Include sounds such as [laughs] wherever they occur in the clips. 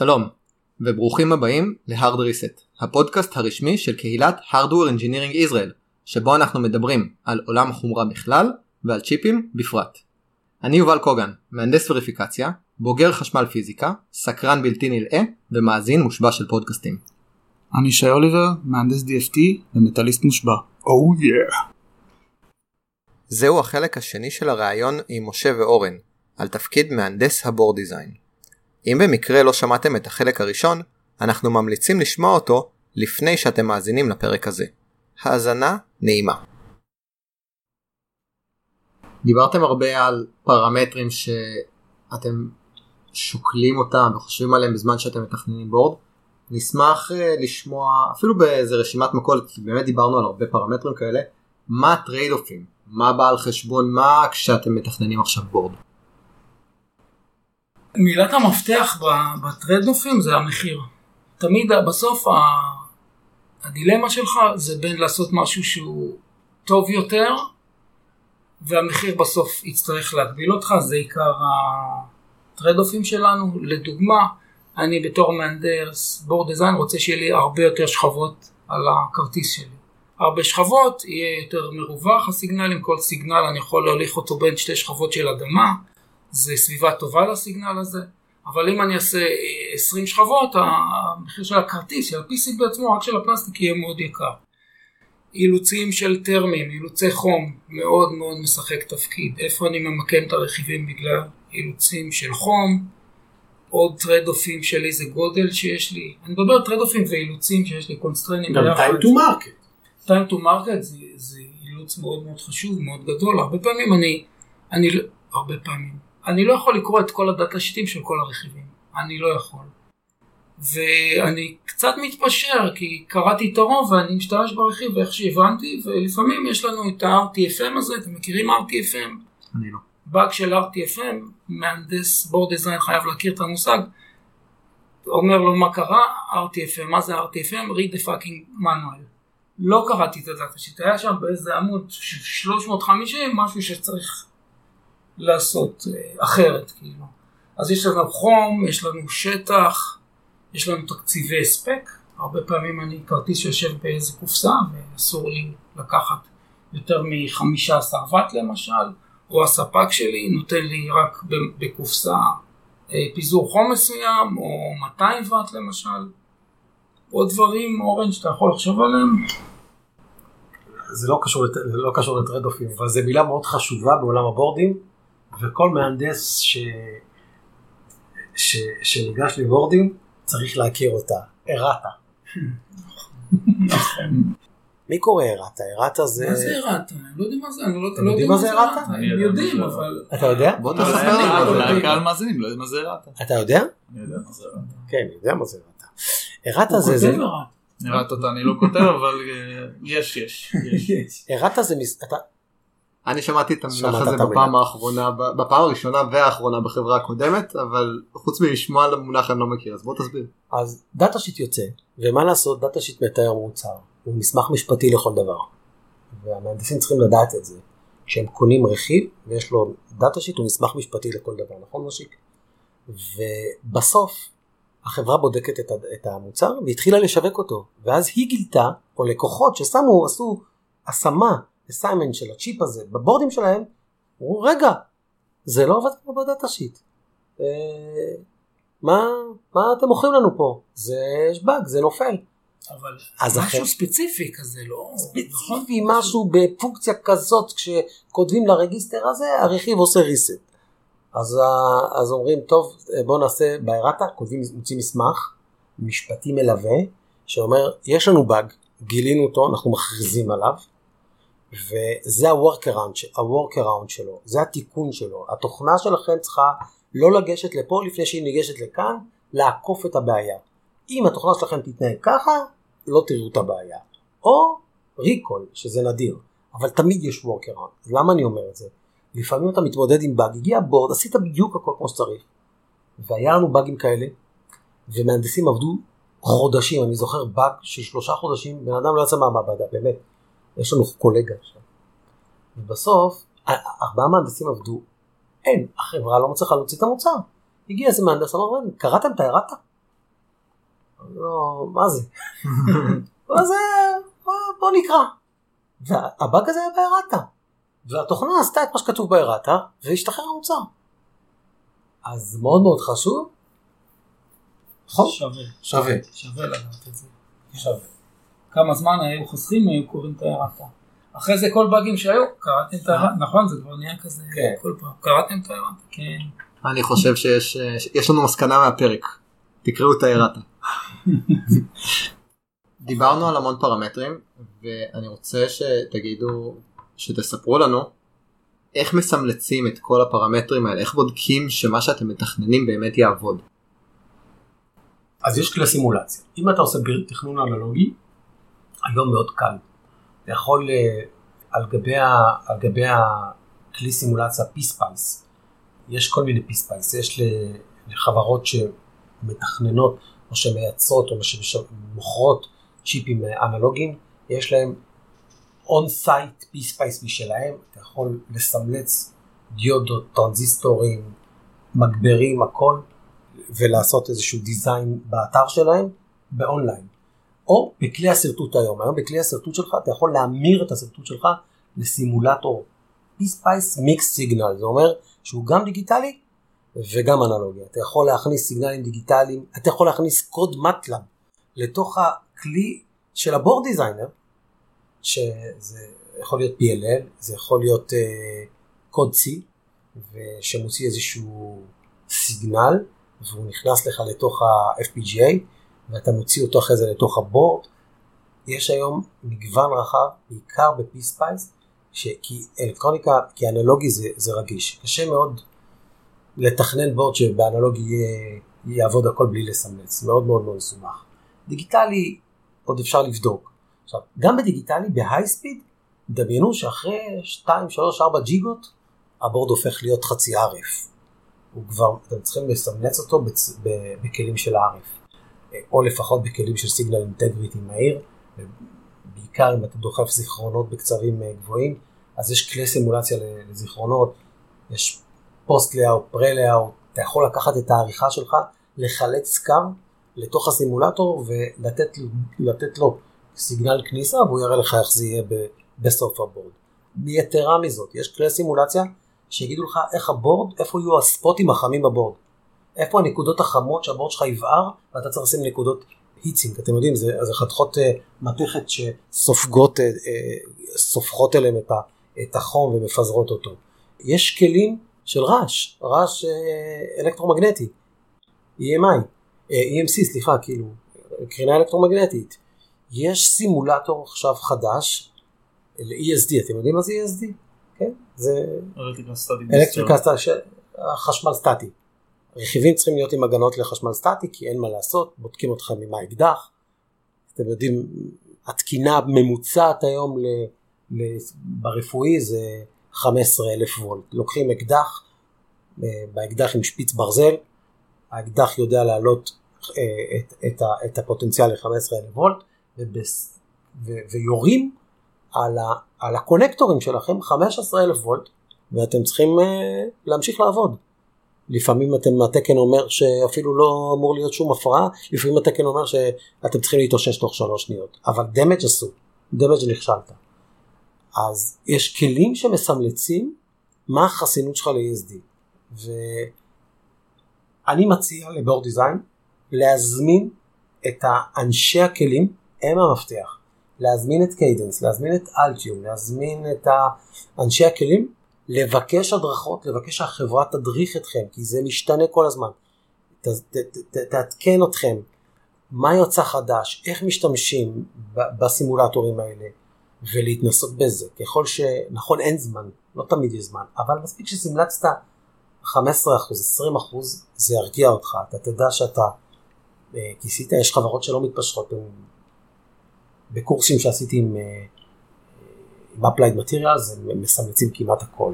שלום, וברוכים הבאים ל-Hard Reset, הפודקאסט הרשמי של קהילת Hardware Engineering Israel, שבו אנחנו מדברים על עולם החומרה בכלל ועל צ'יפים בפרט. אני יובל קוגן, מהנדס וריפיקציה, בוגר חשמל פיזיקה, סקרן בלתי נלאה ומאזין מושבע של פודקאסטים. אני שי אוליבר, מהנדס DFT ומטאליסט מושבע. או oh יא. Yeah. זהו החלק השני של הראיון עם משה ואורן, על תפקיד מהנדס הבורד דיזיין. אם במקרה לא שמעתם את החלק הראשון, אנחנו ממליצים לשמוע אותו לפני שאתם מאזינים לפרק הזה. האזנה נעימה. דיברתם הרבה על פרמטרים שאתם שוקלים אותם וחושבים עליהם בזמן שאתם מתכננים בורד. נשמח אה, לשמוע אפילו באיזה רשימת מכולת כי באמת דיברנו על הרבה פרמטרים כאלה מה ה trade off ים מה בא על חשבון מה כשאתם מתכננים עכשיו board. מילת המפתח ב trade off ים זה המחיר. תמיד בסוף הדילמה שלך זה בין לעשות משהו שהוא טוב יותר והמחיר בסוף יצטרך להגביל אותך, זה עיקר ה trade off ים שלנו. לדוגמה, אני בתור מהנדס board design רוצה שיהיה לי הרבה יותר שכבות על הכרטיס שלי. הרבה שכבות, יהיה יותר מרווח ה signal, עם כל signal אני יכול להוליך אותו בין שתי שכבות של אדמה, זה סביבה טובה ל signal הזה, אבל אם אני אעשה 20 שכבות, המחיר של הכרטיס, של ה-PCB עצמו, רק של הפלסטיק, יהיה מאוד יקר. אילוצים של תרמיים, אילוצי חום, מאוד מאוד משחק תפקיד. איפה אני ממקם את הרכיבים בגלל אילוצים של חום, עוד trade-off ים של איזה גודל שיש לי. אני מדבר trade-off ים ואילוצים שיש לי, constraint ים. גם time to market. time to market זה, זה אילוץ מאוד מאוד חשוב, מאוד גדול. הרבה פעמים אני, אני, הרבה פעמים. אני לא יכול לקרוא את כל הדאטה שיטים של כל הרכיבים, אני לא יכול. ואני קצת מתפשר כי קראתי את הרוב ואני משתמש ברכיב איך שהבנתי ולפעמים יש לנו את ה-RTFM הזה, אתם מכירים RTFM? אני לא. באג של RTFM, מהנדס בורד דיזיין חייב להכיר את המושג, אומר לו מה קרה, RTFM, מה זה RTFM? read the fucking manual. לא קראתי את הדאטה שיט, היה שם באיזה עמוד 350 משהו שצריך לעשות אה, אחרת כאילו. אז יש לנו חום, יש לנו שטח, יש לנו תקציבי הספק, הרבה פעמים אני כרטיס שיושב באיזה קופסה ואסור לי לקחת יותר מ-15 ואט למשל, או הספק שלי נותן לי רק בקופסה אה, פיזור חום מסוים, או 200 ואט למשל. עוד דברים, אורן, שאתה יכול לחשוב עליהם? זה לא קשור, זה לא אבל זו מילה מאוד חשובה בעולם הבורדים. וכל מהנדס ש... ש... שניגש לבורדים צריך להכיר אותה, ארטה. מי קורא ארטה? ארטה זה... מה זה ארטה? אני לא יודע מה זה, אני לא, לא יודע מה זה ארטה. הם יודעים, אבל... אתה יודע? בוא תספר לי. אולי קהל מאזינים לא יודע מה זה ארטה. אתה יודע? אני יודע מה זה ארטה. כן, אני יודע מה זה ארטה. ארטה זה... הוא כותב. נראית אותה אני לא כותב אבל אה, יש יש. ארטה [laughs] זה... אני שמעתי את המונח הזה בפעם האחרונה, בפעם הראשונה והאחרונה בחברה הקודמת, אבל חוץ מלשמוע על המונח אני לא מכיר, אז בוא תסביר. אז דאטה שיט יוצא, ומה לעשות, data sheet מתאר מוצר, הוא מסמך משפטי לכל דבר. והמהנדסים צריכים לדעת את זה, כשהם קונים רכיב ויש לו data sheet הוא מסמך משפטי לכל דבר, נכון משיק? ובסוף החברה בודקת את, את המוצר והתחילה לשווק אותו, ואז היא גילתה, או לקוחות ששמו, עשו השמה assignment של הצ'יפ הזה ב board ים שלהם, אמרו רגע, זה לא עובד כמו ב data sheet. אה, מה, מה אתם מוכרים לנו פה? זה יש באג, זה נופל. אבל משהו אחר... ספציפי כזה, לא... ספציפי, נכון? משהו בפונקציה כזאת, כשכותבים לרגיסטר הזה, הרכיב עושה reset. אז, אז אומרים, טוב, בואו נעשה בארטה, כותבים, מוצאים מסמך, משפטי מלווה, שאומר, יש לנו באג, גילינו אותו, אנחנו מכריזים עליו, וזה ה-workaround שלו, זה התיקון שלו. התוכנה שלכם צריכה לא לגשת לפה לפני שהיא ניגשת לכאן, לעקוף את הבעיה. אם התוכנה שלכם תתנהג ככה, לא תראו את הבעיה. או ריקול, שזה נדיר, אבל תמיד יש workaround. למה אני אומר את זה? לפעמים אתה מתמודד עם באג, הגיע בורד, עשית בדיוק הכל כמו שצריך. והיה לנו באגים כאלה, ומהנדסים עבדו חודשים, אני זוכר באג של שלושה חודשים, בן אדם לא יצא מהמעבדה, באמת. יש לנו קולגה שם. ובסוף, ארבעה מהנדסים עבדו, אין, החברה לא מצליחה להוציא את המוצר. הגיע איזה מהנדס, אמר, קראתם את ההערתה? לא, מה זה? [laughs] מה זה? בוא, בוא נקרא. והבאג הזה היה בארטה. והתוכנה עשתה את מה שכתוב בארטה, והשתחרר המוצר. אז מאוד מאוד חשוב. נכון? שווה. שווה. שווה לדעת את זה. שווה. כמה זמן היו חוסכים היו קוראים את ההערתה. אחרי זה כל באגים שהיו, קראתם את ההערתה, נכון? זה כבר נהיה כזה כן. כל פעם. קראתם את ההערתה? כן. אני חושב שיש יש לנו מסקנה מהפרק. תקראו את הארטה. דיברנו על המון פרמטרים ואני רוצה שתגידו שתספרו לנו איך מסמלצים את כל הפרמטרים האלה איך בודקים שמה שאתם מתכננים באמת יעבוד. אז יש כלי סימולציה. אם אתה עושה תכנון אנלוגי, היום מאוד קל. אתה יכול אה, על גבי, על גבי הכלי סימולציה PSpice, יש כל מיני PSpice, יש לחברות שמתכננות או שמייצרות או שמוכרות צ'יפים אנלוגיים, יש להם on-site PSpice משלהם, אתה יכול לסמלץ דיודות, טרנזיסטורים, מגברים, הכל. ולעשות איזשהו design באתר שלהם באונליין. או בכלי השרטוט היום. היום בכלי השרטוט שלך אתה יכול להמיר את השרטוט שלך לסימולטור PSpice mixed signal. זה אומר שהוא גם דיגיטלי וגם אנלוגי. אתה יכול להכניס signal ים דיגיטליים, אתה יכול להכניס קוד MATLAB לתוך הכלי של ה board designer, שזה יכול להיות PLL, זה יכול להיות אה, קוד C, שמוציא איזשהו signal. והוא נכנס לך לתוך ה-FPGA ואתה מוציא אותו אחרי זה לתוך ה board. יש היום מגוון רחב, בעיקר ב PSpice, כי אלקטרוניקה, כי אנלוגי זה, זה רגיש. קשה מאוד לתכנן board שבאנלוגי יהיה, יעבוד הכל בלי לסמלץ, מאוד מאוד מאוד מסובך. דיגיטלי עוד אפשר לבדוק. עכשיו, גם בדיגיטלי, ב high speed, דמיינו שאחרי 2, 3, 4 ג'יגות, הבורד הופך להיות חצי ערף. הוא כבר, אתם צריכים לסמלץ אותו. בכלים של הערף, או לפחות בכלים של סיגנל אינטגריטי מהיר, בעיקר אם אתה דוחף זיכרונות בקצבים אה, גבוהים, אז יש כלי סימולציה לזיכרונות, יש פוסט לאאוט, פרה לאאוט, אתה יכול לקחת את העריכה שלך, לחלץ קו לתוך הסימולטור ולתת לו סיגנל כניסה והוא יראה לך איך זה יהיה בסוף הבורד. יתרה מזאת, יש כלי סימולציה שיגידו לך איך הבורד, איפה יהיו הספוטים החמים בבורד. איפה הנקודות החמות שהבורד שלך יבער ואתה צריך לשים נקודות היטסינג. אתם יודעים, זה, זה חתיכות uh, מתכת שסופגות, uh, uh, סופחות אליהם את, ה, את החום ומפזרות אותו. יש כלים של רעש, רעש uh, אלקטרומגנטי, EMI, uh, EMC, סליחה, כאילו, קרינה אלקטרומגנטית. יש סימולטור עכשיו חדש ל-ESD, אתם יודעים מה זה ESD? כן? זה אלקטריקל סטטי. אלקטריקה סטטי, חשמל סטטי. רכיבים צריכים להיות עם הגנות לחשמל סטטי כי אין מה לעשות, בודקים אותך ממה האקדח. אתם יודעים, התקינה הממוצעת היום ל, ל, ברפואי זה 15 אלף וולט. לוקחים אקדח, אה, באקדח עם שפיץ ברזל, האקדח יודע להעלות אה, את, את, את הפוטנציאל ל-15 אלף וולט, ובס, ו, ויורים על, ה, על הקונקטורים שלכם 15 אלף וולט, ואתם צריכים uh, להמשיך לעבוד. לפעמים אתם, התקן אומר שאפילו לא אמור להיות שום הפרעה, לפעמים התקן אומר שאתם צריכים להתאושש תוך שלוש שניות, אבל דמג' עשו, דמג' נכשלת. אז יש כלים שמסמלצים מה החסינות שלך ל-ESD. ואני מציע ל board design להזמין את אנשי הכלים, הם המפתח. להזמין את Cadence, להזמין את Altium, להזמין את אנשי הכלים, לבקש הדרכות, לבקש שהחברה תדריך אתכם, כי זה משתנה כל הזמן. ת, ת, ת, תעדכן אתכם מה יוצא חדש, איך משתמשים בסימולטורים האלה, ולהתנסות בזה. ככל שנכון אין זמן, לא תמיד יש זמן, אבל מספיק שסימלצת 15%, 20% זה ירגיע אותך, אתה תדע שאתה אה, כיסית, יש חברות שלא מתפשרות. בקורסים שעשיתי עם, עם Applied Materials הם מסמלצים כמעט הכל.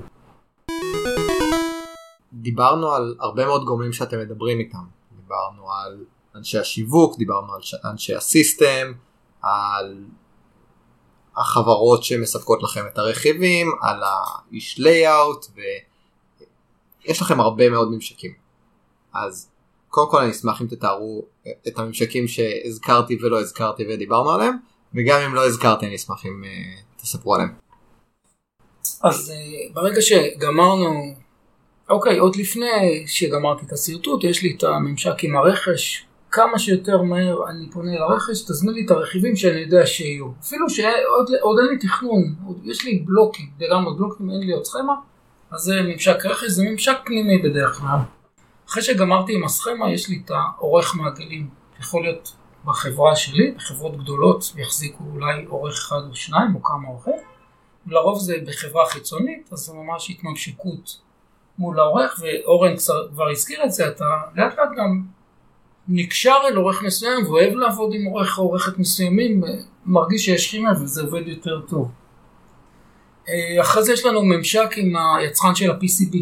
דיברנו על הרבה מאוד גורמים שאתם מדברים איתם. דיברנו על אנשי השיווק, דיברנו על אנשי הסיסטם, על החברות שמספקות לכם את הרכיבים, על האיש לייאאוט ויש לכם הרבה מאוד ממשקים. אז קודם כל אני אשמח אם תתארו את הממשקים שהזכרתי ולא הזכרתי ודיברנו עליהם וגם אם לא הזכרתי אני אשמח אם uh, תספרו עליהם. אז uh, ברגע שגמרנו, אוקיי, עוד לפני שגמרתי את השרטוט, יש לי את הממשק עם הרכש, כמה שיותר מהר אני פונה לרכש, תזמין לי את הרכיבים שאני יודע שיהיו. אפילו שעוד אין לי תכנון, עוד, יש לי בלוקים, לגמרי בלוקים, אין לי עוד סכמה, אז זה ממשק רכש, זה ממשק פנימי בדרך כלל. אחרי שגמרתי עם הסכמה, יש לי את העורך מעגלים. יכול להיות בחברה שלי, בחברות גדולות יחזיקו אולי עורך אחד או שניים או כמה עורכים. לרוב זה בחברה חיצונית, אז זה ממש התממשקות מול העורך, ואורן כבר הזכיר את זה, אתה לאט לאט גם נקשר אל עורך מסוים ואוהב לעבוד עם עורך או עורכת מסוימים, מרגיש שיש כימיה וזה עובד יותר טוב. אה, אחרי זה יש לנו ממשק עם היצרן של ה-PCB,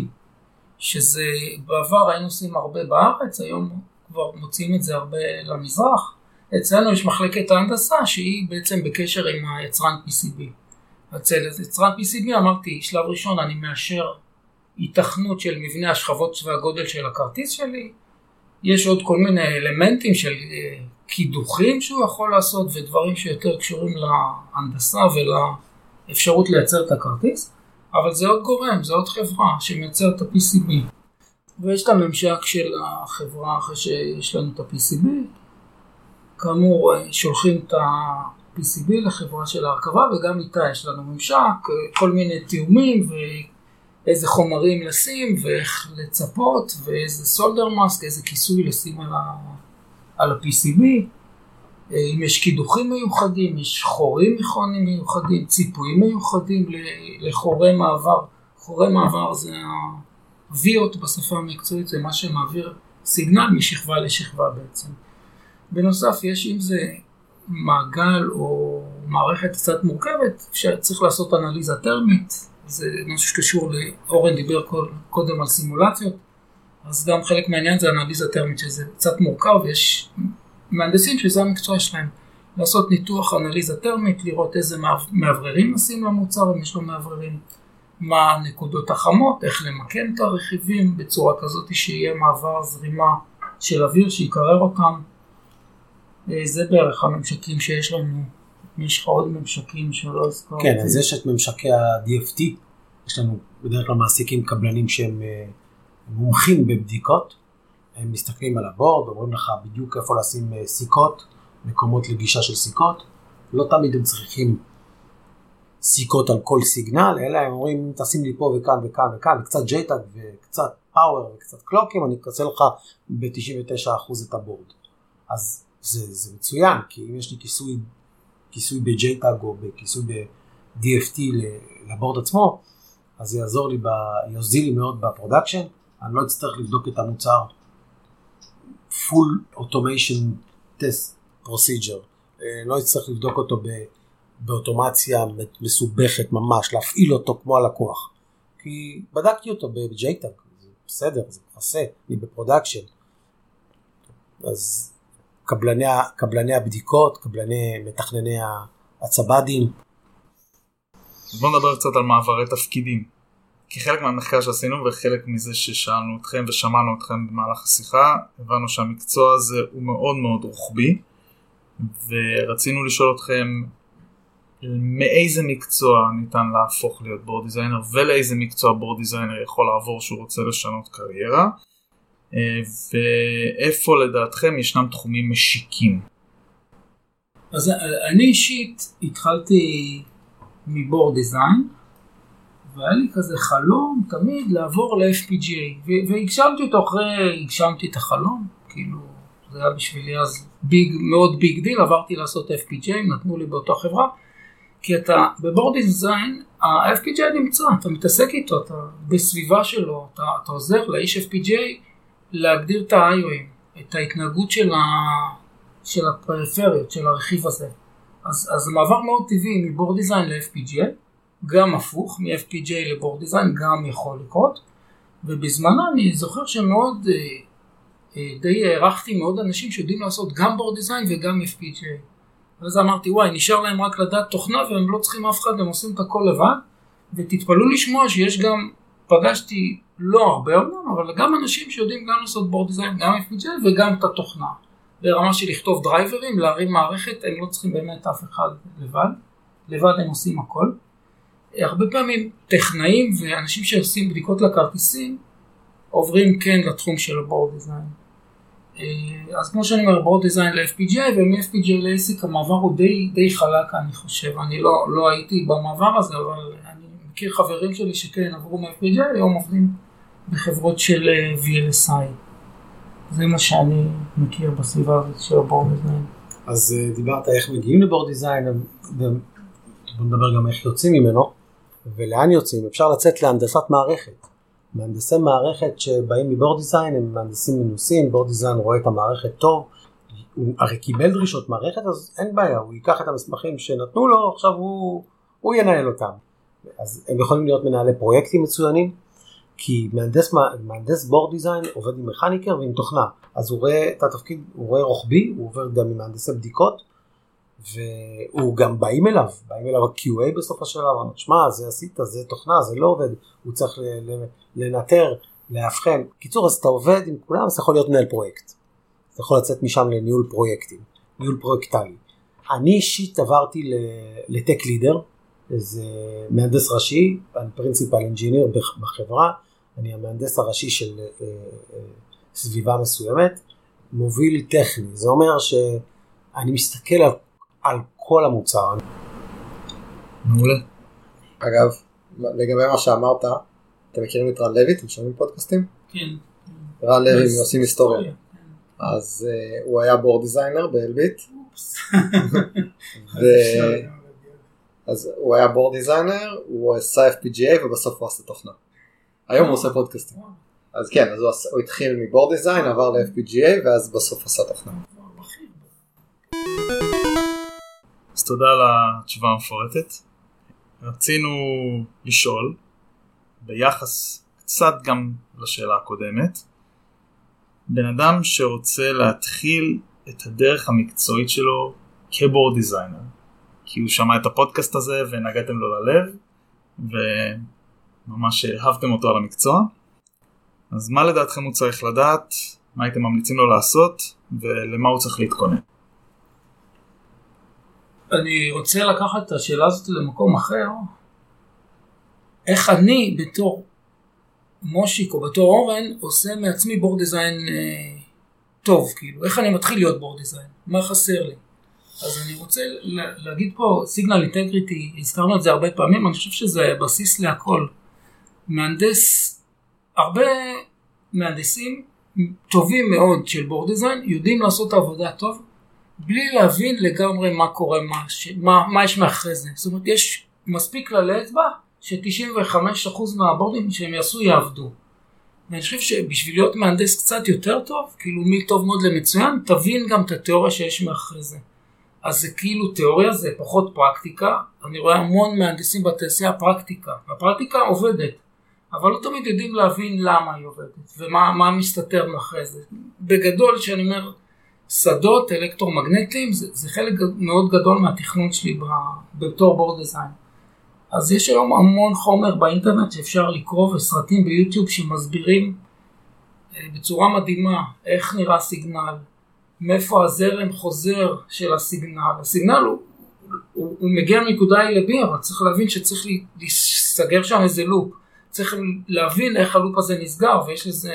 שזה בעבר היינו עושים הרבה בארץ, היום כבר מוציאים את זה הרבה למזרח. אצלנו יש מחלקת ההנדסה שהיא בעצם בקשר עם היצרן PCB. אצל יצרן PCB אמרתי, שלב ראשון אני מאשר היתכנות של מבנה השכבות והגודל של הכרטיס שלי, יש עוד כל מיני אלמנטים של אה, קידוחים שהוא יכול לעשות ודברים שיותר קשורים להנדסה ולאפשרות לייצר את הכרטיס, אבל זה עוד גורם, זה עוד חברה שמייצרת את ה-PCB. ויש את הממשק של החברה אחרי שיש לנו את ה-PCB, כאמור אה, שולחים את ה-PCB לחברה של ההרכבה וגם איתה יש לנו ממשק, אה, כל מיני תיאומים איזה חומרים לשים ואיך לצפות ואיזה סולדר מאסק, איזה כיסוי לשים על, ה, ה-PCB. אה, אם יש קידוחים מיוחדים, יש חורים מכונים מיוחדים, ציפויים מיוחדים לחורי מעבר. חורי מעבר זה ה-Vיות בשפה המקצועית, זה מה שמעביר סיגנל משכבה לשכבה בעצם. בנוסף יש אם זה מעגל או מערכת קצת מורכבת, שצריך לעשות אנליזה טרמית, זה משהו שקשור לאורן דיבר קודם על סימולציות, אז גם חלק מהעניין זה אנליזה טרמית שזה קצת מורכב, ויש מהנדסים שזה המקצוע שלהם, לעשות ניתוח אנליזה טרמית, לראות איזה מאווררים נשים למוצר, אם יש לו מאווררים, מה הנקודות החמות, איך למקם את הרכיבים בצורה כזאת שיהיה מעבר זרימה של אוויר שיקרר אותם. אה, זה בערך הממשקים שיש לנו יש לך עוד ממשקים שלא הזכרתי. כן, אז יש את ממשקי ה-DFT, יש לנו בדרך כלל מעסיקים קבלנים שהם אה, מומחים בבדיקות, הם מסתכלים על הבורד, אומרים לך בדיוק איפה לשים אה, סיכות, מקומות לגישה של סיכות, לא תמיד הם צריכים סיכות על כל סיגנל, אלא הם אומרים תשים לי פה וכאן וכאן וכאן, וקצת JTAG וקצת פאוור וקצת קלוקים, אני אקצה לך ב-99% את ה board. אז זה, זה מצוין, כי אם יש לי כיסוי כיסוי ב-JTAG או בכיסוי ב-DFT ל board עצמו, אז זה יעזור לי, ב... יוזיל לי מאוד ב production, אני לא אצטרך לבדוק את המוצר full automation test procedure, אני לא אצטרך לבדוק אותו ב... באוטומציה מסובכת ממש, להפעיל אותו כמו הלקוח, כי בדקתי אותו ב-JTAG, זה בסדר, זה מכסה, אני ב production, אז קבלני, קבלני הבדיקות, קבלני מתכנני הצב"דים. אז בואו נדבר קצת על מעברי תפקידים. כי חלק מהמחקר שעשינו וחלק מזה ששאלנו אתכם ושמענו אתכם במהלך השיחה, הבנו שהמקצוע הזה הוא מאוד מאוד רוחבי, ורצינו לשאול אתכם מאיזה מקצוע ניתן להפוך להיות board designer ולאיזה מקצוע board designer יכול לעבור שהוא רוצה לשנות קריירה. אה, ואיפה לדעתכם ישנם תחומים משיקים? אז אני אישית התחלתי מ board design והיה לי כזה חלום תמיד לעבור ל-FPGA והגשמתי אותו אחרי, הגשמתי את החלום, כאילו זה היה בשבילי אז big, מאוד big deal, עברתי לעשות FPGA, נתנו לי באותה חברה כי אתה בבורד דיזיין, ה-FPGA נמצא, אתה מתעסק איתו, אתה בסביבה שלו, אתה, אתה עוזר לאיש FPGA להגדיר את ה-IOים, את ההתנהגות של, ה... של הפריפריות, של הרכיב הזה. אז, אז מעבר מאוד טבעי מבורד דיזיין ל-FPGA, גם הפוך, מ-FPGA לבורד דיזיין גם יכול לקרות, ובזמנו אני זוכר שמאוד, אה, אה, די הערכתי מאוד אנשים שיודעים לעשות גם בורד דיזיין וגם FPGA. ואז אמרתי וואי נשאר להם רק לדעת תוכנה והם לא צריכים אף אחד, הם עושים את הכל לבד, ותתפלאו לשמוע שיש גם, פגשתי לא הרבה אומנם, אבל גם אנשים שיודעים גם לעשות בורד דיזיין, גם FPGA וגם את התוכנה. ברמה של לכתוב דרייברים, להרים מערכת, הם לא צריכים באמת אף אחד לבד. לבד הם עושים הכל. הרבה פעמים טכנאים ואנשים שעושים בדיקות לכרטיסים עוברים כן לתחום של הבורד דיזיין. אה, אז כמו שאני אומר, בורד דיזיין ל-FPGA ומ-FPGA ל-ASIC המעבר הוא די, די חלק אני חושב, אני לא, לא הייתי במעבר הזה אבל אני מכיר חברים שלי שכן עברו מ-FPGA היום עובדים בחברות של אה, VLSI. זה מה שאני מכיר בסביבה הזאת של הבורד דיזיין. אז אה, דיברת איך מגיעים לבורד דיזיין, בוא נדבר גם איך יוצאים ממנו, ולאן יוצאים, אפשר לצאת להנדסת מערכת. מהנדסי מערכת שבאים מבורד דיזיין הם מהנדסים מנוסים, בורד דיזיין רואה את המערכת טוב, הוא הרי קיבל דרישות מערכת אז אין בעיה, הוא ייקח את המסמכים שנתנו לו, עכשיו הוא, הוא ינהל אותם. אז הם יכולים להיות מנהלי פרויקטים מצוינים, כי מהנדס, מהנדס בורד דיזיין עובד עם מכניקר ועם תוכנה, אז הוא רואה את התפקיד, הוא רואה רוחבי, הוא עובר גם עם מהנדסי בדיקות, והוא גם באים אליו, באים אליו ה-QA בסוף השלב, שמע זה עשית, זה תוכנה, זה לא עובד, הוא צריך לנטר, לאבחן, קיצור אז אתה עובד עם כולם, אז אתה יכול להיות מנהל פרויקט, אתה יכול לצאת משם לניהול פרויקטים, ניהול פרויקטלי. אני אישית עברתי ל tech leader, איזה מהנדס ראשי, אני principal engineer בחברה, אני המהנדס הראשי של אה, אה, סביבה מסוימת, מוביל טכני, זה אומר שאני מסתכל על, על כל המוצר. מעולה. אגב, לגבי מה שאמרת, אתם מכירים את רן לוי? אתם שומעים פודקאסטים? כן. רן לוי עושים היסטוריה. אז אה, הוא היה board designer באלביט. [laughs] [laughs] אז הוא היה board designer, הוא עשה FPGA ובסוף הוא עשה תוכנה. היום הוא עושה פודקאסטים. אז כן, אז הוא, הוא התחיל מ board design, עבר ל-FPGA ואז בסוף עשה תוכנה. אז תודה על התשובה המפורטת. רצינו לשאול, ביחס קצת גם לשאלה הקודמת, בן אדם שרוצה להתחיל את הדרך המקצועית שלו כבורד דיזיינר, כי הוא שמע את הפודקאסט הזה ונגעתם לו ללב וממש אהבתם אותו על המקצוע. אז מה לדעתכם הוא צריך לדעת, מה הייתם ממליצים לו לעשות ולמה הוא צריך להתכונן? אני רוצה לקחת את השאלה הזאת למקום אחר. איך אני בתור מושיק או בתור אורן עושה מעצמי בורד דיזיין אה, טוב, כאילו, איך אני מתחיל להיות בורד דיזיין, מה חסר לי. אז אני רוצה להגיד פה סיגנל אינטגריטי, הזכרנו את זה הרבה פעמים, אני חושב שזה בסיס להכל. מהנדס, הרבה מהנדסים טובים מאוד של בורד דיזיין יודעים לעשות את העבודה טוב בלי להבין לגמרי מה קורה, מה, ש, מה, מה יש מאחרי זה. זאת אומרת, יש מספיק כללי אצבע ש-95% מהבורדים שהם יעשו יעבדו. ואני חושב שבשביל להיות מהנדס קצת יותר טוב, כאילו מטוב מאוד למצוין, תבין גם את התיאוריה שיש מאחרי זה. אז זה כאילו תיאוריה, זה פחות פרקטיקה. אני רואה המון מהנדסים בתעשייה פרקטיקה. הפרקטיקה עובדת, אבל לא תמיד יודעים להבין למה היא עובדת ומה מסתתר מאחרי זה. בגדול, כשאני אומר שדות אלקטרומגנטיים, זה, זה חלק מאוד גדול מהתכנון שלי בתור בורד דיזיין. אז יש היום המון חומר באינטרנט שאפשר לקרוא וסרטים ביוטיוב שמסבירים אה, בצורה מדהימה איך נראה סיגנל, מאיפה הזרם חוזר של הסיגנל. הסיגנל הוא, הוא, הוא מגיע מנקודה A ל-B, אבל צריך להבין שצריך להיסגר שם איזה לופ. צריך להבין איך הלופ הזה נסגר, ויש לזה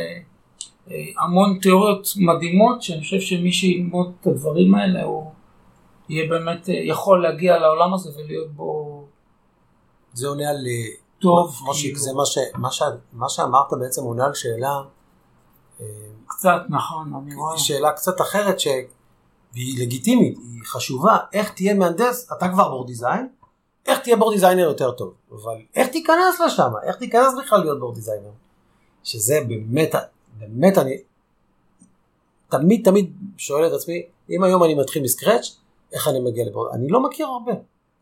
אה, המון תיאוריות מדהימות, שאני חושב שמי שילמוד את הדברים האלה, הוא יהיה באמת, אה, יכול להגיע לעולם הזה ולהיות בו... זה עונה על... טוב, מושיק, כאילו... זה מה, ש, מה, ש, מה שאמרת בעצם עונה על שאלה קצת, נכון, אני רואה. שאלה קצת אחרת שהיא לגיטימית, היא חשובה, איך תהיה מהנדס, אתה כבר בורד דיזיין, איך תהיה board designer יותר טוב, אבל איך תיכנס לשם, איך תיכנס בכלל להיות board designer, שזה באמת, באמת אני תמיד תמיד שואל את עצמי, אם היום אני מתחיל מ scratch, איך אני מגיע ל board, אני לא מכיר הרבה,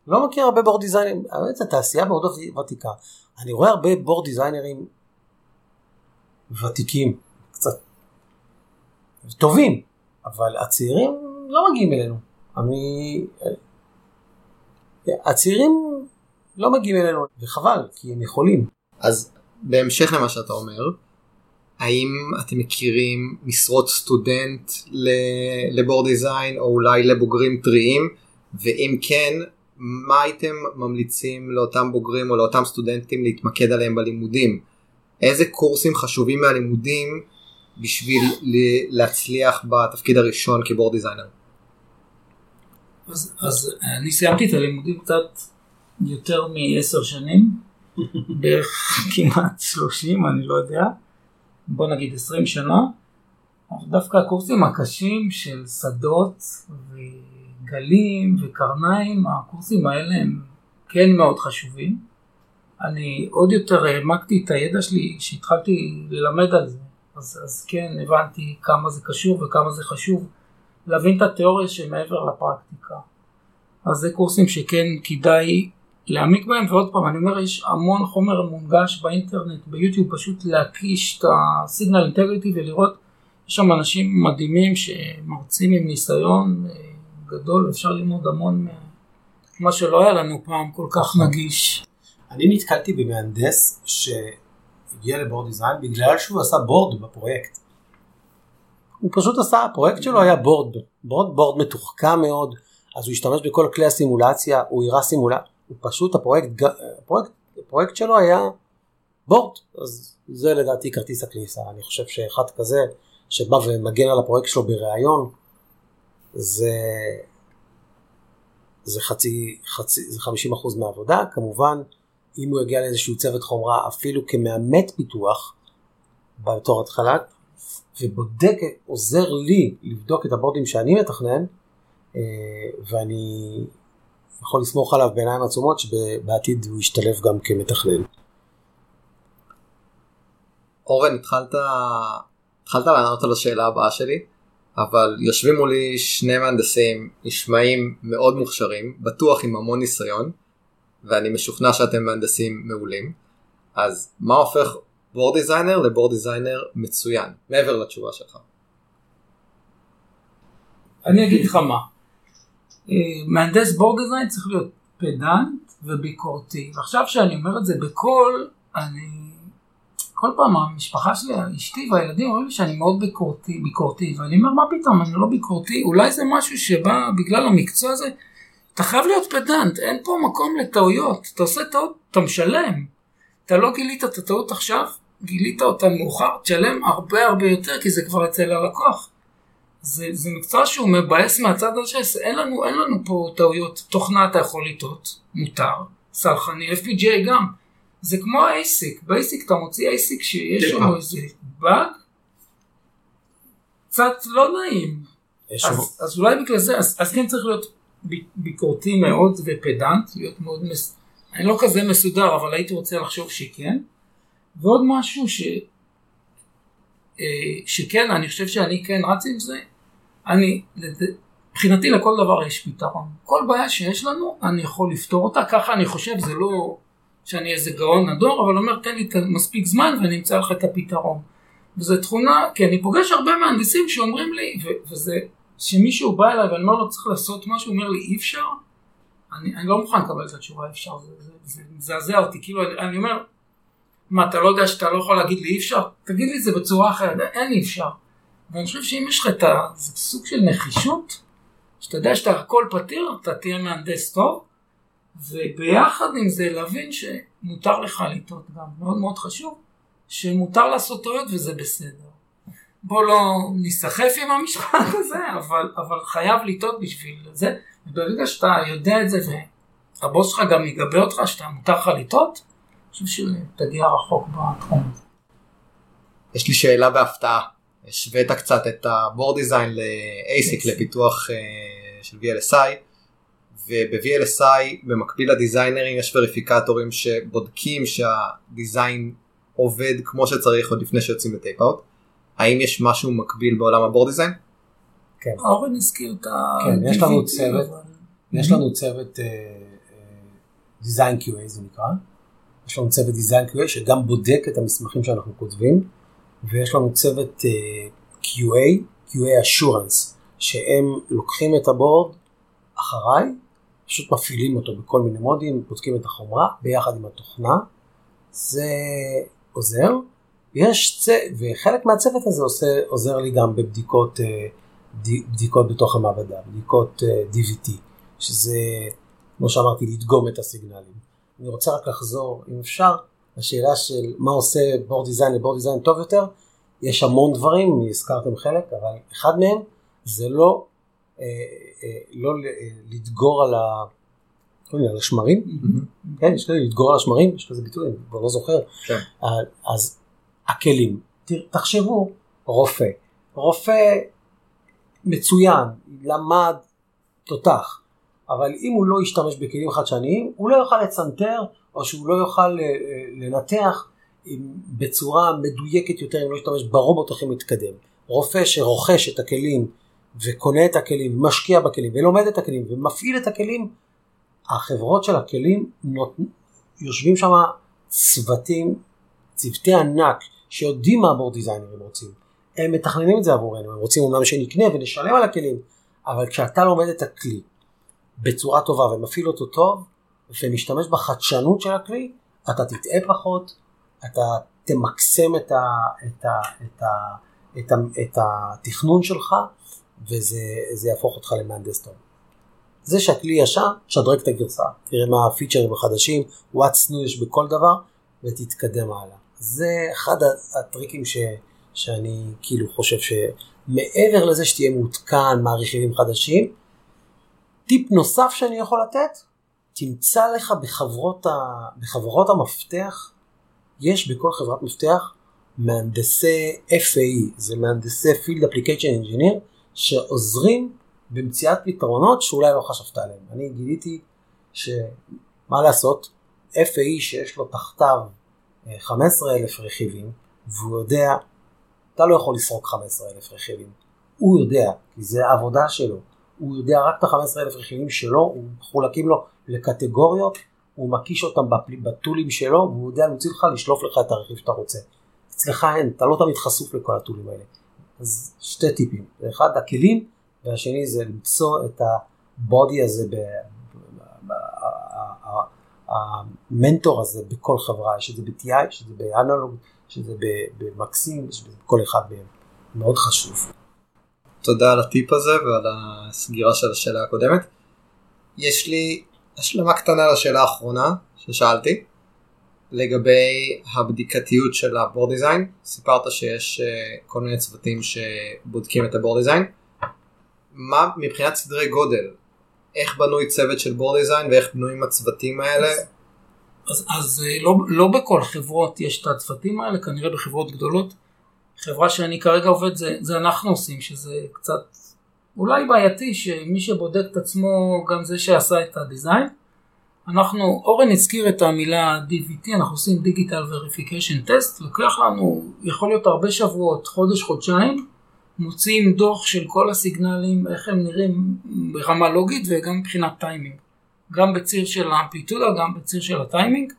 לא מכיר הרבה board designer ים, האמת זו תעשייה מאוד ותיקה, אני רואה הרבה board designer ים ותיקים, טובים, אבל הצעירים לא מגיעים אלינו. אני... הצעירים לא מגיעים אלינו, וחבל, כי הם יכולים. אז בהמשך למה שאתה אומר, האם אתם מכירים משרות סטודנט לבורד דיזיין או אולי לבוגרים טריים, ואם כן, מה הייתם ממליצים לאותם בוגרים או לאותם סטודנטים להתמקד עליהם בלימודים? איזה קורסים חשובים מהלימודים בשביל להצליח בתפקיד הראשון כבורד דיזיינר? אז, אז אני סיימתי את הלימודים קצת יותר מעשר שנים, [laughs] בערך כמעט שלושים, אני לא יודע, בוא נגיד עשרים שנה. דווקא הקורסים הקשים של שדות וגלים וקרניים, הקורסים האלה הם כן מאוד חשובים. אני עוד יותר העמקתי את הידע שלי שהתחלתי ללמד על זה, אז, אז כן הבנתי כמה זה קשור וכמה זה חשוב להבין את התיאוריה שמעבר לפרקטיקה. אז זה קורסים שכן כדאי להעמיק בהם, ועוד פעם, אני אומר, יש המון חומר מונגש באינטרנט, ביוטיוב, פשוט להקיש את הסיגנל אינטגריטי ולראות, יש שם אנשים מדהימים שמרצים עם ניסיון אה, גדול, אפשר ללמוד המון מה שלא היה לנו פעם כל כך נגיש. אני נתקלתי במהנדס שהגיע ל board design בגלל שהוא עשה board בפרויקט. הוא פשוט עשה, הפרויקט שלו היה board, board, board מתוחכם מאוד, אז הוא השתמש בכל כלי הסימולציה, הוא הראה סימולציה, הוא פשוט הפרויקט, הפרויקט, הפרויקט שלו היה board, אז זה לדעתי כרטיס הכניסה, אני חושב שאחד כזה שבא ומגן על הפרויקט שלו בריאיון, זה, זה חצי, חצי, זה 50% מהעבודה, כמובן אם הוא יגיע לאיזשהו צוות חומרה אפילו כמאמת פיתוח בתור התחלה ובודק, עוזר לי לבדוק את הבורדים שאני מתכנן אה, ואני יכול לסמוך עליו בעיניים עצומות שבעתיד הוא ישתלב גם כמתכנן. אורן התחלת, התחלת לענות על השאלה הבאה שלי אבל יושבים מולי שני מהנדסים נשמעים מאוד מוכשרים בטוח עם המון ניסיון ואני משוכנע שאתם מהנדסים מעולים. אז מה הופך board designer ל board designer מצוין, מעבר לתשובה שלך? אני אגיד לך מה, אה, מהנדס board design צריך להיות פדנט וביקורתי. ועכשיו שאני אומר את זה בקול, אני... כל פעם המשפחה שלי, אשתי והילדים אומרים לי שאני מאוד ביקורתי, ביקורתי, ואני אומר מה פתאום, אני לא ביקורתי, אולי זה משהו שבא בגלל המקצוע הזה, אתה חייב להיות פדנט, אין פה מקום לטעויות. אתה עושה טעות, אתה משלם. אתה לא גילית את הטעות עכשיו, גילית אותה מאוחר, תשלם הרבה הרבה יותר כי זה כבר אצל הלקוח. זה, זה מקצוע שהוא מבאס מהצד הזה, אין לנו, אין לנו פה טעויות. תוכנה אתה יכול לטעות, מותר, סלחני, FPGA גם. זה כמו ה-ASIC, ב-ASIC אתה מוציא ASIC שיש שם איזה באג, קצת לא נעים. אז, אז אולי בגלל זה, אז, אז כן צריך להיות ביקורתי מאוד ופדנט, להיות מאוד, מס... אני לא כזה מסודר, אבל הייתי רוצה לחשוב שכן. ועוד משהו ש... אה, שכן, אני חושב שאני כן רץ עם זה, אני, מבחינתי לכל דבר יש פתרון. כל בעיה שיש לנו, אני יכול לפתור אותה, ככה אני חושב, זה לא שאני איזה גאון נדור, אבל אומר, תן לי מספיק זמן ואני אמצא לך את הפתרון. וזו תכונה, כי אני פוגש הרבה מהנדסים שאומרים לי, וזה שמישהו בא אליי ואני אומר לו צריך לעשות משהו, הוא אומר לי אי אפשר, אני, אני לא מוכן לקבל את התשובה אי אפשר, זה מזעזע אותי, כאילו אני, אני אומר, מה אתה לא יודע שאתה לא יכול להגיד לי אי אפשר? תגיד לי את זה בצורה אחרת, אין אי אפשר. ואני חושב שאם יש לך את ה... זה סוג של נחישות, שאתה יודע שאתה הכל פתיר, אתה תהיה מהנדס טוב, וביחד עם זה להבין שמותר לך לטעות גם, מאוד מאוד חשוב, שמותר לעשות טעויות וזה בסדר. בוא לא ניסחף עם המשפט הזה, אבל, אבל חייב לטעות בשביל זה. וברגע שאתה יודע את זה והבוס שלך גם יגבה אותך, שאתה מותר לך לטעות, אני חושב שתגיע רחוק בתחום הזה. יש לי שאלה בהפתעה. השווית קצת את ה board design ל-ASIC לפיתוח uh, של VLSI וב-VLSI במקביל לדיזיינרים יש וריפיקטורים שבודקים שה design עובד כמו שצריך עוד לפני שיוצאים ל tape out. האם יש משהו מקביל בעולם ה board design? כן. אורן הזכיר את ה... כן, יש לנו צוות, יש לנו צוות design QA זה נקרא. יש לנו צוות דיזיין QA שגם בודק את המסמכים שאנחנו כותבים, ויש לנו צוות uh, QA, QA Assurance, שהם לוקחים את הבורד אחריי, פשוט מפעילים אותו בכל מיני מודים, בודקים את החומרה ביחד עם התוכנה. זה עוזר. יש צ... וחלק מהצוות הזה עושה, עוזר לי גם בבדיקות אה. בדיקות בתוך המעבדה, בדיקות אה, DVT, שזה, כמו שאמרתי, לדגום את הסיגנלים. אני רוצה רק לחזור, אם אפשר, לשאלה של מה עושה בורד דיזיין לבורד דיזיין טוב יותר. יש המון דברים, הזכרתם חלק, אבל אחד מהם זה לא, אה, אה, לא לדגור על ה... על השמרים, כן, יש כזה לדגור על השמרים, יש כזה ביטוי, אני כבר לא זוכר. כן. אז הכלים, תחשבו, רופא, רופא מצוין, למד תותח, אבל אם הוא לא ישתמש בכלים חדשניים, הוא לא יוכל לצנתר, או שהוא לא יוכל לנתח בצורה מדויקת יותר אם לא ישתמש ברובוט הכי מתקדם. רופא שרוכש את הכלים וקונה את הכלים, משקיע בכלים ולומד את הכלים ומפעיל את הכלים, החברות של הכלים נות... יושבים שם צוותים, צוותי ענק שיודעים מה הבורד דיזיינרים רוצים. הם מתכננים את זה עבורנו, הם רוצים אומנם שנקנה ונשלם על הכלים, אבל כשאתה לומד את הכלי בצורה טובה ומפעיל אותו טוב ומשתמש בחדשנות של הכלי, אתה תטעה פחות, אתה תמקסם את, ה, את, ה, את, ה, את, ה, את התכנון שלך וזה יהפוך אותך למהנדס טוב. זה שהכלי ישן, שדרג את הגרסה, תראה מה הפיצ'רים החדשים, what's new יש בכל דבר ותתקדם הלאה. זה אחד הטריקים ש, שאני כאילו חושב שמעבר לזה שתהיה מעודכן מה רכיבים חדשים, טיפ נוסף שאני יכול לתת, תמצא לך בחברות, ה, בחברות המפתח יש בכל חברת מפתח מהנדסי FAE, זה מהנדסי Field Application Engineer, שעוזרים במציאת פתרונות שאולי לא חשבת עליהם. אני גיליתי שמה לעשות, FAE שיש לו תחתיו 15,000 אה, רכיבים, והוא יודע, אתה לא יכול לסרוק 15,000 רכיבים, הוא יודע, כי זה העבודה שלו, הוא יודע רק את ה-15,000 רכיבים שלו, הוא מחולקים לו לקטגוריות, הוא מקיש אותם בטולים שלו, והוא יודע להוציא לך, לשלוף לך את הרכיב שאתה רוצה. אצלך אין, אתה לא תמיד חשוף לכל הטולים האלה. אז שתי טיפים, אחד הכלים, והשני זה למצוא את הבודי הזה, המנטור הזה בכל חברה, יש את זה ב-TI, יש את זה באנלוג, יש את זה במקסים, יש את זה בכל אחד מהם, מאוד חשוב. תודה על הטיפ הזה ועל הסגירה של השאלה הקודמת. יש לי השלמה קטנה לשאלה האחרונה ששאלתי לגבי הבדיקתיות של הבורד דיזיין סיפרת שיש uh, כל מיני צוותים שבודקים את הבורד דיזיין מה מבחינת סדרי גודל איך בנוי צוות של בורד דיזיין ואיך בנויים הצוותים האלה. אז, אז אה, לא, לא בכל חברות יש את הצוותים האלה כנראה בחברות גדולות. חברה שאני כרגע עובד זה, זה אנחנו עושים שזה קצת אולי בעייתי שמי שבודק את עצמו גם זה שעשה את הדיזיין. אנחנו, אורן הזכיר את המילה DVT, אנחנו עושים Digital Verification Test, לוקח לנו, יכול להיות הרבה שבועות, חודש, חודשיים, מוציאים דוח של כל הסיגנלים, איך הם נראים ברמה לוגית וגם מבחינת טיימינג. גם בציר של האמפליטודה, גם בציר של הטיימינג.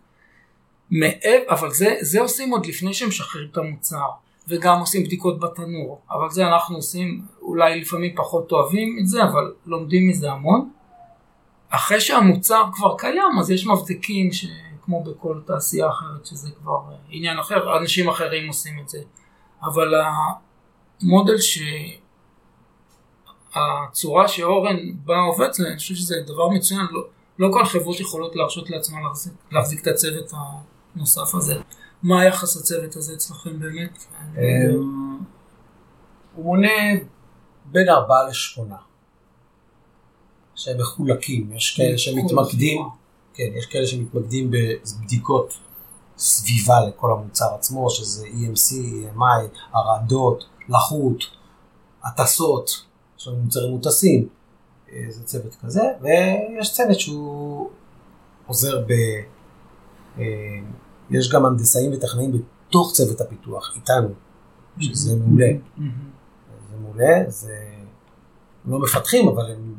אבל זה, זה עושים עוד לפני שהם משחררים את המוצר. וגם עושים בדיקות בתנור, אבל זה אנחנו עושים, אולי לפעמים פחות אוהבים את זה, אבל לומדים מזה המון. אחרי שהמוצר כבר קיים, אז יש מבדקים שכמו בכל תעשייה אחרת, שזה כבר עניין אחר, אנשים אחרים עושים את זה. אבל המודל ש... הצורה שאורן בא עובד, אני חושב שזה דבר מצוין, לא, לא כל חברות יכולות להרשות לעצמן להחזיק, להחזיק את הצוות הנוסף הזה. מה היחס הצוות הזה אצלכם באמת? אמ, הוא מונה בין ארבעה לשמונה. שהם מחולקים, יש כאלה שמתמקדים, כן, יש כאלה שמתמקדים בבדיקות סביבה לכל המוצר עצמו, שזה EMC, EMI, הרעדות, לחות, הטסות, יש לנו מוצרים מוטסים, אה, זה צוות כזה, ויש צוות שהוא עוזר ב... אה, יש גם הנדסאים וטכנאים בתוך צוות הפיתוח, איתנו, שזה מעולה. זה מעולה, זה לא מפתחים, אבל הם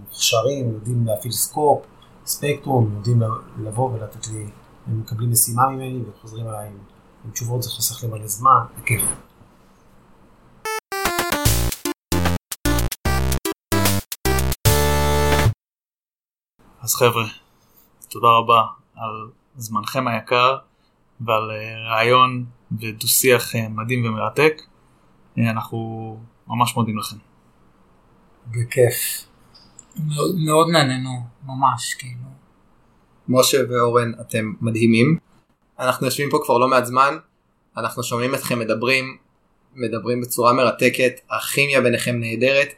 מוכשרים, יודעים להפעיל סקופ, ספקטרום, יודעים לבוא ולתת לי, הם מקבלים משימה ממני וחוזרים אליי עם תשובות, זה חוסך לי מלא זמן, זה כיף. אז חבר'ה, תודה רבה על זמנכם היקר, ועל אה, רעיון ודו שיח אה, מדהים ומרתק. אה, אנחנו ממש מודים לכם. בכיף. מאוד, מאוד נהנינו, ממש, כאילו. משה ואורן אתם מדהימים. אנחנו יושבים פה כבר לא מעט זמן, אנחנו שומעים אתכם מדברים, מדברים בצורה מרתקת, הכימיה ביניכם נהדרת.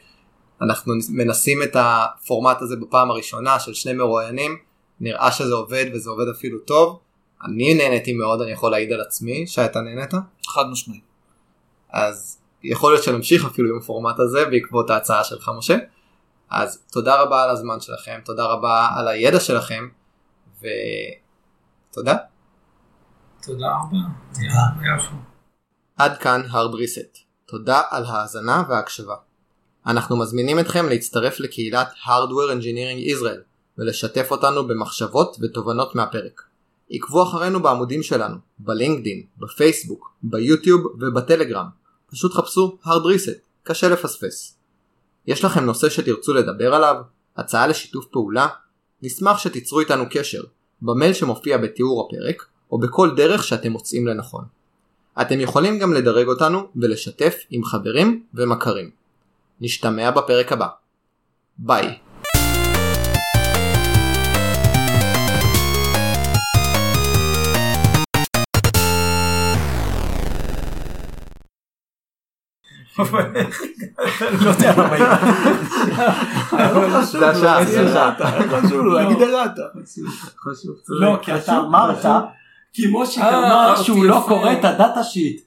אנחנו מנסים את הפורמט הזה בפעם הראשונה של שני מרואיינים, נראה שזה עובד וזה עובד אפילו טוב. אני נהניתי מאוד, אני יכול להעיד על עצמי, שי אתה נהנית? חד משמעי. אז יכול להיות שנמשיך אפילו עם הפורמט הזה בעקבות ההצעה שלך משה. אז תודה רבה על הזמן שלכם, תודה רבה על הידע שלכם, ותודה. תודה רבה. תודה. יפה. עד כאן הרד ריסט. תודה על ההאזנה וההקשבה. אנחנו מזמינים אתכם להצטרף לקהילת Hardware Engineering Israel ולשתף אותנו במחשבות ותובנות מהפרק. עקבו אחרינו בעמודים שלנו, בלינקדין, בפייסבוק, ביוטיוב ובטלגרם. פשוט חפשו hard reset, קשה לפספס. יש לכם נושא שתרצו לדבר עליו? הצעה לשיתוף פעולה? נשמח שתיצרו איתנו קשר, במייל שמופיע בתיאור הפרק, או בכל דרך שאתם מוצאים לנכון. אתם יכולים גם לדרג אותנו ולשתף עם חברים ומכרים. נשתמע בפרק הבא. ביי. לא יודע למה זה השעה, זה השעה. חשוב הגדרת. לא, כי אתה אמרת, כי משה אה, אמר אהבתי, שהוא לא. קורא את הדאטה שיט.